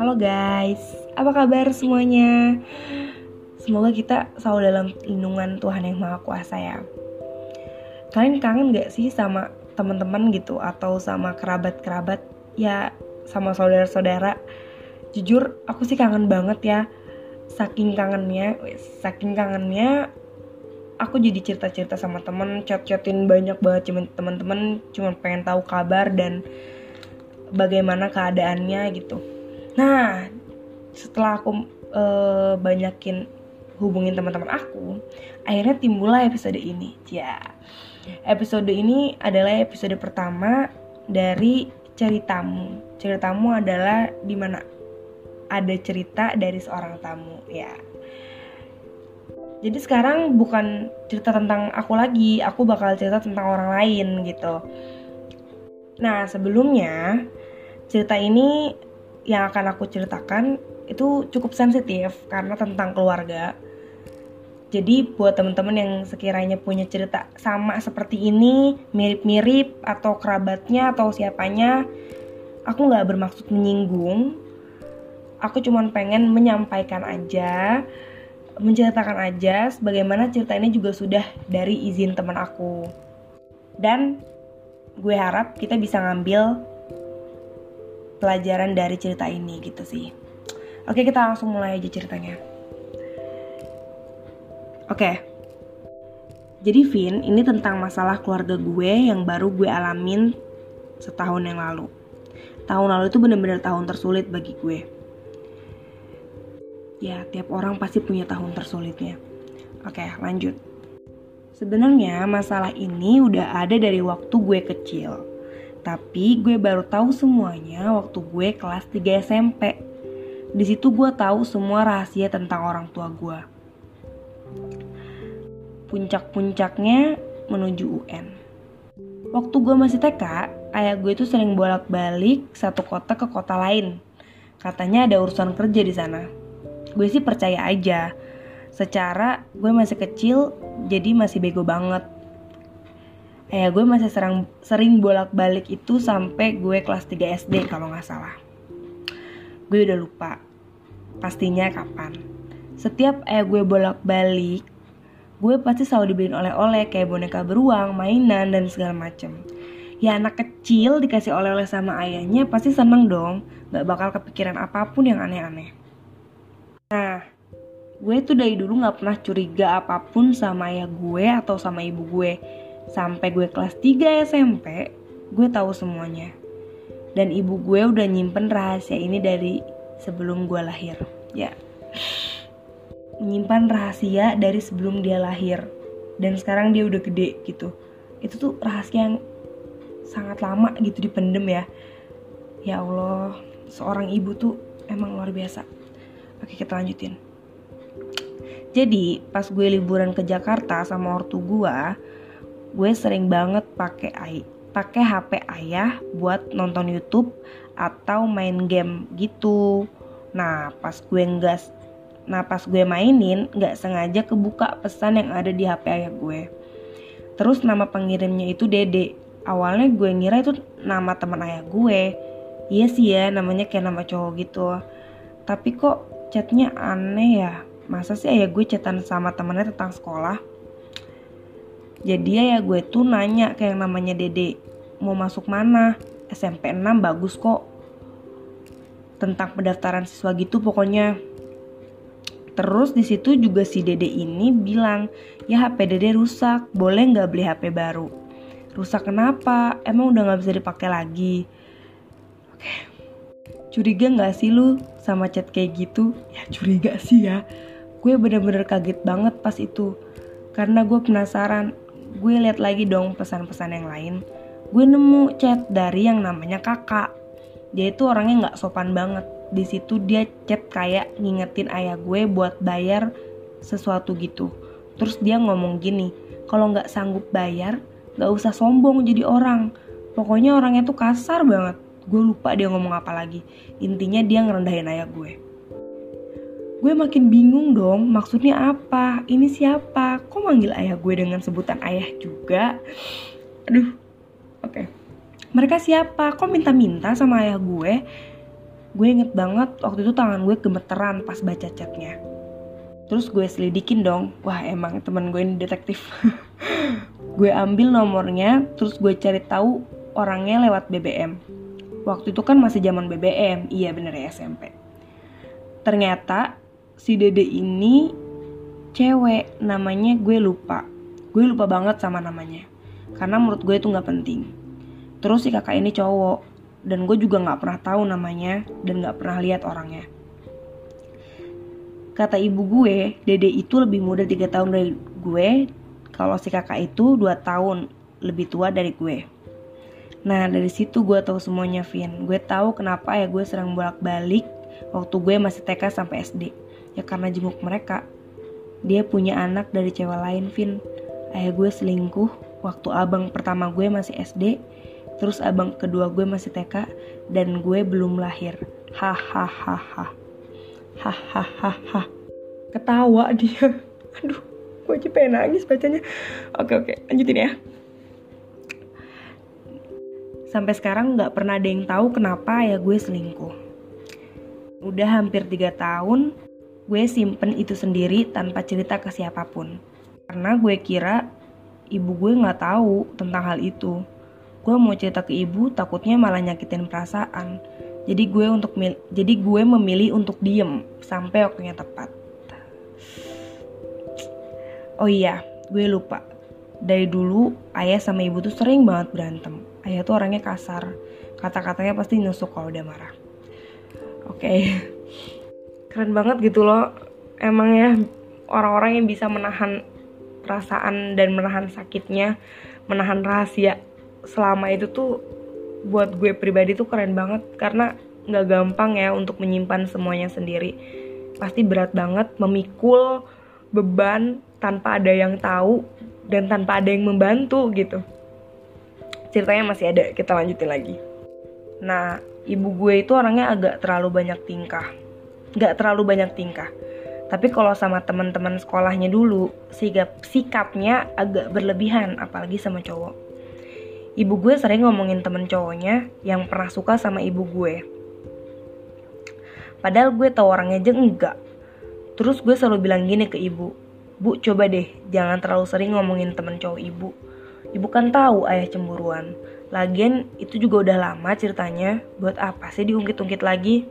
Halo guys, apa kabar semuanya? Semoga kita selalu dalam lindungan Tuhan yang Maha Kuasa ya. Kalian kangen gak sih sama teman-teman gitu atau sama kerabat-kerabat ya sama saudara-saudara? Jujur aku sih kangen banget ya. Saking kangennya, saking kangennya aku jadi cerita-cerita sama temen, chat-chatin banyak banget cuman teman-teman cuma pengen tahu kabar dan bagaimana keadaannya gitu. Nah, setelah aku uh, banyakin hubungin teman-teman aku, akhirnya timbullah episode ini. Ya, episode ini adalah episode pertama dari ceritamu. Ceritamu adalah di mana ada cerita dari seorang tamu. Ya, jadi sekarang bukan cerita tentang aku lagi, aku bakal cerita tentang orang lain gitu. Nah, sebelumnya cerita ini yang akan aku ceritakan itu cukup sensitif karena tentang keluarga. Jadi buat teman-teman yang sekiranya punya cerita sama seperti ini, mirip-mirip atau kerabatnya atau siapanya, aku nggak bermaksud menyinggung. Aku cuma pengen menyampaikan aja menceritakan aja bagaimana cerita ini juga sudah dari izin teman aku. Dan gue harap kita bisa ngambil pelajaran dari cerita ini gitu sih. Oke, kita langsung mulai aja ceritanya. Oke. Jadi Vin, ini tentang masalah keluarga gue yang baru gue alamin setahun yang lalu. Tahun lalu itu bener-bener tahun tersulit bagi gue Ya, tiap orang pasti punya tahun tersulitnya. Oke, lanjut. Sebenarnya masalah ini udah ada dari waktu gue kecil. Tapi gue baru tahu semuanya waktu gue kelas 3 SMP. Di situ gue tahu semua rahasia tentang orang tua gue. Puncak-puncaknya menuju UN. Waktu gue masih TK, ayah gue tuh sering bolak-balik satu kota ke kota lain. Katanya ada urusan kerja di sana gue sih percaya aja. Secara gue masih kecil jadi masih bego banget. Ya gue masih sering sering bolak-balik itu sampai gue kelas 3 SD kalau nggak salah. Gue udah lupa pastinya kapan. Setiap ayah gue bolak-balik gue pasti selalu dibeliin oleh-oleh kayak boneka beruang, mainan, dan segala macem. Ya anak kecil dikasih oleh-oleh sama ayahnya pasti seneng dong, gak bakal kepikiran apa pun yang aneh-aneh. Nah, gue tuh dari dulu gak pernah curiga apa pun sama ayah gue atau sama ibu gue. Sampai gue kelas 3 SMP, gue tahu semuanya. Dan ibu gue udah nyimpen rahasia ini dari sebelum gue lahir. Ya, menyimpan rahasia dari sebelum dia lahir. Dan sekarang dia udah gede gitu. Itu tuh rahasia yang sangat lama gitu dipendem ya. Ya Allah, seorang ibu tuh emang luar biasa. Oke kita lanjutin. Jadi pas gue liburan ke Jakarta sama ortu gue, gue sering banget pakai pakai HP ayah buat nonton YouTube atau main game gitu. Nah pas gue nggak Nah pas gue mainin nggak sengaja kebuka pesan yang ada di HP ayah gue. Terus nama pengirimnya itu Dede. Awalnya gue ngira itu nama teman ayah gue. Iya sih ya namanya kayak nama cowok gitu. Tapi kok chatnya aneh ya. Masa sih ayah gue chatan sama temennya tentang sekolah? Jadi ayah gue tuh nanya kayak yang namanya dede mau masuk mana? SMP 6 bagus kok. Tentang pendaftaran siswa gitu pokoknya. Terus di situ juga si Dede ini bilang, ya HP Dede rusak, boleh nggak beli HP baru? Rusak kenapa? Emang udah nggak bisa dipakai lagi? Oke, Curiga gak sih lu sama chat kayak gitu? Ya curiga sih ya. Gue bener-bener kaget banget pas itu. Karena gue penasaran. Gue lihat lagi dong pesan-pesan yang lain. Gue nemu chat dari yang namanya kakak. Dia itu orangnya gak sopan banget. Di situ dia chat kayak ngingetin ayah gue buat bayar sesuatu gitu. Terus dia ngomong gini, kalau nggak sanggup bayar, nggak usah sombong jadi orang. Pokoknya orangnya tuh kasar banget gue lupa dia ngomong apa lagi. Intinya dia ngerendahin ayah gue. Gue makin bingung dong maksudnya apa? Ini siapa? Kok manggil ayah gue dengan sebutan ayah juga? Aduh oke. Okay. mereka siapa? Kok minta-minta sama ayah gue? Gue inget banget waktu itu tangan gue gemeteran pas baca chatnya. Terus gue selidikin dong wah emang teman gue ini detektif. Gue ambil nomornya terus gue cari tahu orangnya lewat BBM waktu itu kan masih zaman BBM iya bener ya SMP ternyata si dede ini cewek namanya gue lupa. Gue lupa banget sama namanya. Karena menurut gue itu nggak penting. Terus si kakak ini cowok dan gue juga nggak pernah tahu namanya dan nggak pernah lihat orangnya. Kata ibu gue, Dede itu lebih muda 3 tahun dari gue, kalau si kakak itu 2 tahun lebih tua dari gue. Nah dari situ gue tahu semuanya Vin. Gue tahu kenapa ya gue sering bolak-balik waktu gue masih TK sampai SD. Ya karena jenguk mereka. Dia punya anak dari cewek lain Vin. Ayah gue selingkuh waktu abang pertama gue masih SD Terus abang kedua gue masih TK dan gue belum lahir. Hahaha. Hahaha. Ketawa dia. Aduh, gue aja pengen nangis bacanya. Oke oke, lanjutin ya. Sampai sekarang nggak pernah ada yang tahu kenapa ya gue selingkuh. Udah hampir 3 tahun, gue simpen itu sendiri tanpa cerita ke siapa pun. Karena gue kira ibu gue nggak tahu tentang hal itu. Gue mau cerita ke ibu takutnya malah nyakitin perasaan. Jadi gue untuk jadi gue memilih untuk diem sampai waktunya tepat. Oh iya gue lupa. Dari dulu ayah sama ibu tuh sering banget berantem ayah tuh orangnya kasar. Kata-katanya pasti nusuk kalau udah marah. Oke. Okay. keren banget gitu loh. Emang ya orang-orang yang bisa menahan perasaan dan menahan sakitnya menahan rahasia selama itu tuh buat gue pribadi tuh keren banget. Karena nggak gampang ya untuk menyimpan semuanya sendiri. Pasti berat banget memikul beban tanpa ada yang tahu dan tanpa ada yang membantu gitu ceritanya masih ada kita lanjutin lagi nah ibu gue itu orangnya agak terlalu banyak tingkah nggak terlalu banyak tingkah tapi kalau sama teman-teman sekolahnya dulu sikap sikapnya agak berlebihan apalagi sama cowok Ibu gue sering ngomongin temen cowoknya yang pernah suka sama ibu gue. Padahal gue tau orangnya aja enggak. Terus gue selalu bilang gini ke ibu, Bu coba deh jangan terlalu sering ngomongin temen cowok ibu. Ibu kan tahu ayah cemburuan. Lagian itu juga udah lama ceritanya, buat apa sih diungkit-ungkit lagi?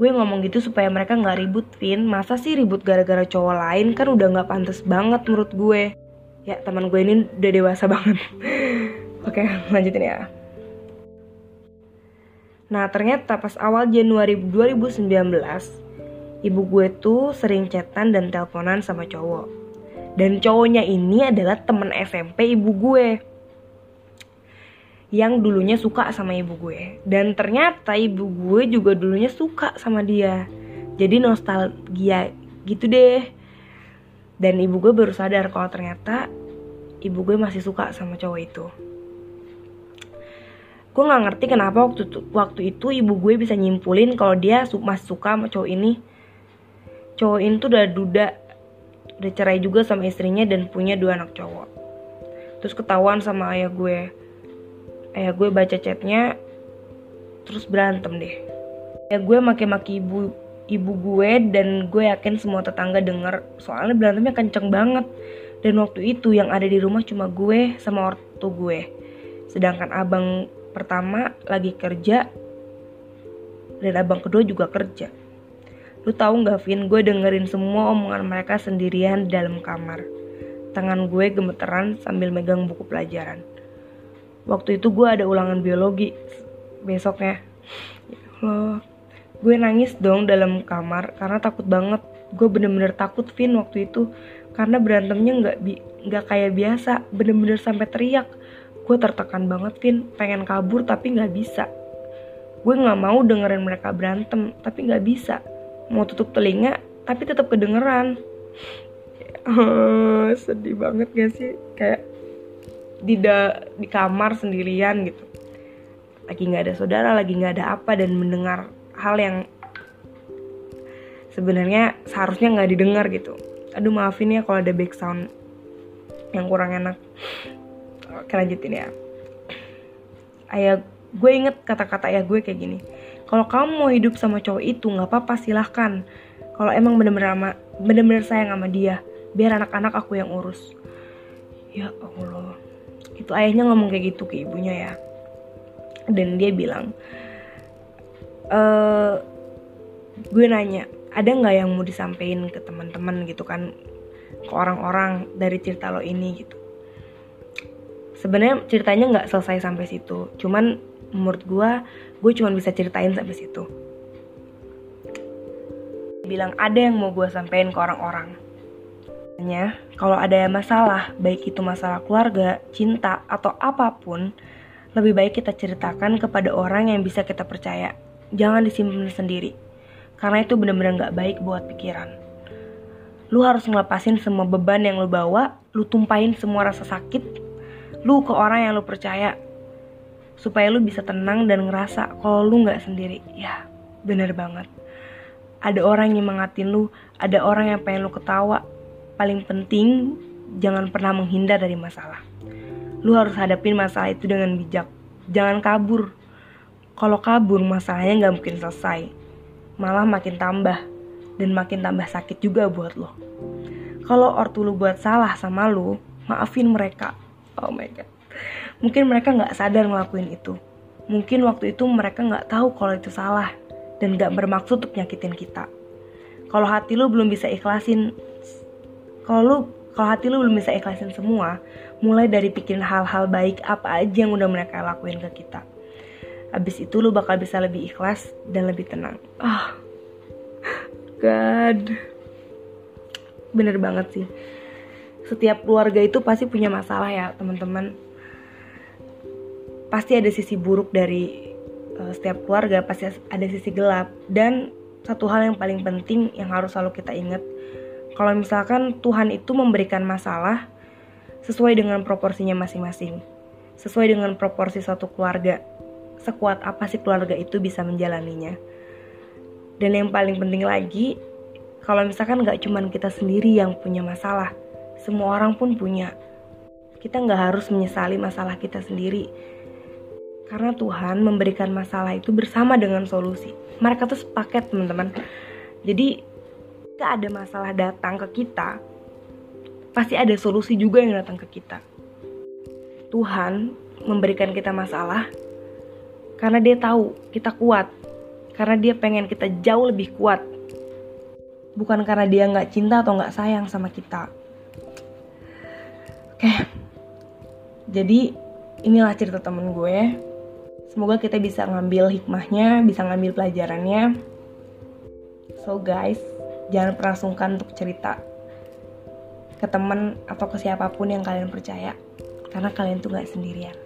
Gue ngomong gitu supaya mereka nggak ribut, Vin. Masa sih ribut gara-gara cowok lain kan udah nggak pantas banget menurut gue. Ya teman gue ini udah dewasa banget. Oke, lanjutin ya. Nah, ternyata pas awal Januari 2019, ibu gue tuh sering chatan dan teleponan sama cowok. Dan cowoknya ini adalah temen SMP ibu gue. Yang dulunya suka sama ibu gue. Dan ternyata ibu gue juga dulunya suka sama dia. Jadi nostalgia gitu deh. Dan ibu gue baru sadar kalau ternyata ibu gue masih suka sama cowok itu gue nggak ngerti kenapa waktu itu, waktu itu ibu gue bisa nyimpulin kalau dia masih suka sama cowok ini cowok ini tuh udah duda udah cerai juga sama istrinya dan punya dua anak cowok. Terus ketahuan sama ayah gue. Ayah gue baca chatnya terus berantem deh. Ya gue maki-maki ibu ibu gue dan gue yakin semua tetangga denger. Soalnya berantemnya kenceng banget. Dan waktu itu yang ada di rumah cuma gue sama ortu gue. Sedangkan abang pertama lagi kerja dan abang kedua juga kerja. Lu tahu nggak Vin, gue dengerin semua omongan mereka sendirian di dalam kamar. Tangan gue gemeteran sambil megang buku pelajaran. Waktu itu gue ada ulangan biologi. Besoknya. Ya Allah, gue nangis dong dalam kamar karena takut banget. Gue bener-bener takut Vin waktu itu. Karena berantemnya nggak nggak kayak biasa, bener-bener sampai teriak. Gue tertekan banget Vin. Pengen kabur tapi nggak bisa. Gue nggak mau dengerin mereka berantem tapi nggak bisa mau tutup telinga tapi tetap kedengeran. Oh, sedih banget gak sih? Kayak di da di kamar sendirian gitu. Lagi nggak ada saudara lagi nggak ada apa dan mendengar hal yang sebenarnya seharusnya nggak didengar gitu. Aduh maafin ya kalau ada background yang kurang enak. Oke lanjutin ya. Ayah gue inget kata-kata ya gue kayak gini kalau kamu mau hidup sama cowok itu nggak apa-apa silahkan. Kalau emang bener-bener sama bener-bener sayang sama dia biar anak-anak aku yang urus. Ya allah. Itu ayahnya ngomong kayak gitu ke ibunya ya. Dan dia bilang e, gue nanya ada nggak yang mau disampaikan ke teman-teman gitu kan? Ke orang-orang dari cerita lo ini gitu. Sebenarnya ceritanya nggak selesai sampai situ. Cuman menurut gue gue cuma bisa ceritain sampai situ bilang ada yang mau gue sampein ke orang-orang kalau ada masalah, baik itu masalah keluarga, cinta, atau apa pun, lebih baik kita ceritakan kepada orang yang bisa kita percaya. Jangan disimpan sendiri, karena itu benar-benar gak baik buat pikiran. Lu harus ngelepasin semua beban yang lu bawa, lu tumpahin semua rasa sakit, lu ke orang yang lu percaya, supaya lu bisa tenang dan ngerasa kalau lu gak sendiri. Ya, bener banget. Ada orang yang mengatin lu, ada orang yang pengen lu ketawa, paling penting jangan pernah menghindar dari masalah. Lu harus hadapin masalah itu dengan bijak. Jangan kabur. Kalau kabur masalahnya nggak mungkin selesai. Malah makin tambah dan makin tambah sakit juga buat lo. Kalau ortu lu buat salah sama lu, maafin mereka. Oh my god. Mungkin mereka nggak sadar ngelakuin itu. Mungkin waktu itu mereka nggak tahu kalau itu salah dan nggak bermaksud untuk nyakitin kita. Kalau hati lu belum bisa ikhlasin kalau lu kalau hati lu belum bisa ikhlasin semua mulai dari pikirin hal-hal baik apa aja yang udah mereka lakuin ke kita. Abis itu lu bakal bisa lebih ikhlas dan lebih tenang. Ah oh, God. Bener banget sih. Setiap keluarga itu pasti punya masalah ya teman-teman pasti ada sisi buruk dari uh, setiap keluarga pasti ada sisi gelap dan satu hal yang paling penting yang harus selalu kita ingat kalau misalkan Tuhan itu memberikan masalah sesuai dengan proporsinya masing-masing, sesuai dengan proporsi satu keluarga, sekuat apa sih keluarga itu bisa menjalaninya. Dan yang paling penting lagi, kalau misalkan nggak cuma kita sendiri yang punya masalah, semua orang pun punya. Kita nggak harus menyesali masalah kita sendiri, karena Tuhan memberikan masalah itu bersama dengan solusi. Mereka tuh sepaket teman-teman. Jadi ketika ada masalah datang ke kita, pasti ada solusi juga yang datang ke kita. Tuhan memberikan kita masalah karena dia tahu kita kuat, karena dia pengen kita jauh lebih kuat. Bukan karena dia nggak cinta atau nggak sayang sama kita. Oke, jadi inilah cerita temen gue. Semoga kita bisa ngambil hikmahnya, bisa ngambil pelajarannya. So guys, jangan pernah sungkan untuk cerita ke teman atau ke siapa pun yang kalian percaya karena kalian tuh gak sendirian